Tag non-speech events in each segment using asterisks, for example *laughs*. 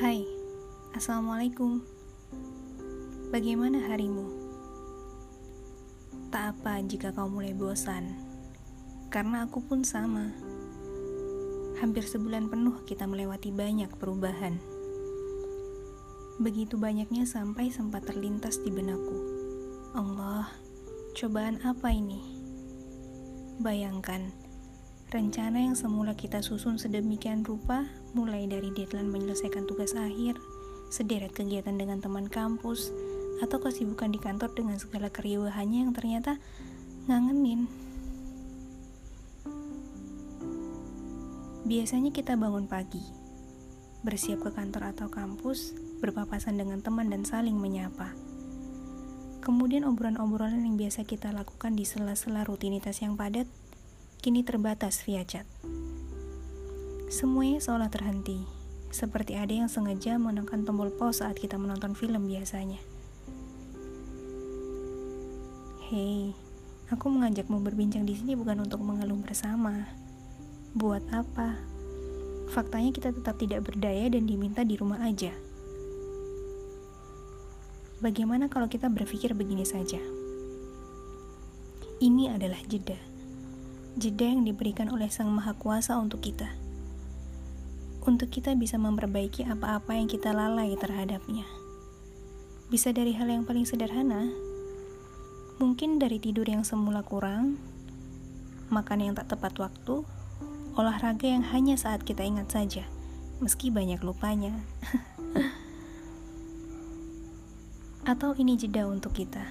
Hai, Assalamualaikum Bagaimana harimu? Tak apa jika kau mulai bosan Karena aku pun sama Hampir sebulan penuh kita melewati banyak perubahan Begitu banyaknya sampai sempat terlintas di benakku Allah, cobaan apa ini? Bayangkan, Rencana yang semula kita susun sedemikian rupa, mulai dari deadline menyelesaikan tugas akhir, sederet kegiatan dengan teman kampus, atau kesibukan di kantor dengan segala keriuhannya yang ternyata ngangenin. Biasanya kita bangun pagi, bersiap ke kantor atau kampus, berpapasan dengan teman dan saling menyapa. Kemudian obrolan-obrolan yang biasa kita lakukan di sela-sela rutinitas yang padat kini terbatas via chat. Semuanya seolah terhenti, seperti ada yang sengaja menekan tombol pause saat kita menonton film biasanya. Hei, aku mengajakmu berbincang di sini bukan untuk mengeluh bersama. Buat apa? Faktanya kita tetap tidak berdaya dan diminta di rumah aja. Bagaimana kalau kita berpikir begini saja? Ini adalah jeda jeda yang diberikan oleh Sang Maha Kuasa untuk kita. Untuk kita bisa memperbaiki apa-apa yang kita lalai terhadapnya. Bisa dari hal yang paling sederhana, mungkin dari tidur yang semula kurang, makan yang tak tepat waktu, olahraga yang hanya saat kita ingat saja, meski banyak lupanya. *laughs* Atau ini jeda untuk kita.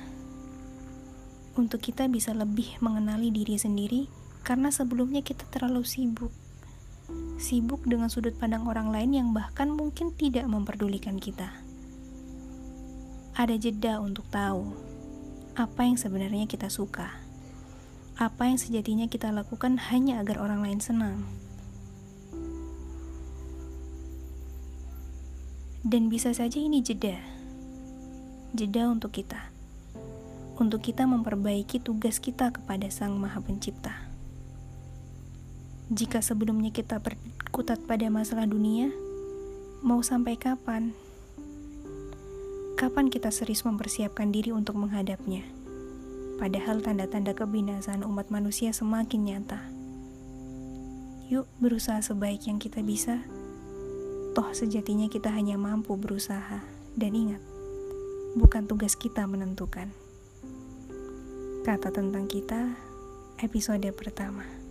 Untuk kita bisa lebih mengenali diri sendiri karena sebelumnya kita terlalu sibuk. Sibuk dengan sudut pandang orang lain yang bahkan mungkin tidak memperdulikan kita. Ada jeda untuk tahu apa yang sebenarnya kita suka. Apa yang sejatinya kita lakukan hanya agar orang lain senang. Dan bisa saja ini jeda. Jeda untuk kita. Untuk kita memperbaiki tugas kita kepada Sang Maha Pencipta. Jika sebelumnya kita berkutat pada masalah dunia, mau sampai kapan? Kapan kita serius mempersiapkan diri untuk menghadapnya? Padahal tanda-tanda kebinasaan umat manusia semakin nyata. Yuk berusaha sebaik yang kita bisa. Toh sejatinya kita hanya mampu berusaha. Dan ingat, bukan tugas kita menentukan. Kata tentang kita, episode pertama.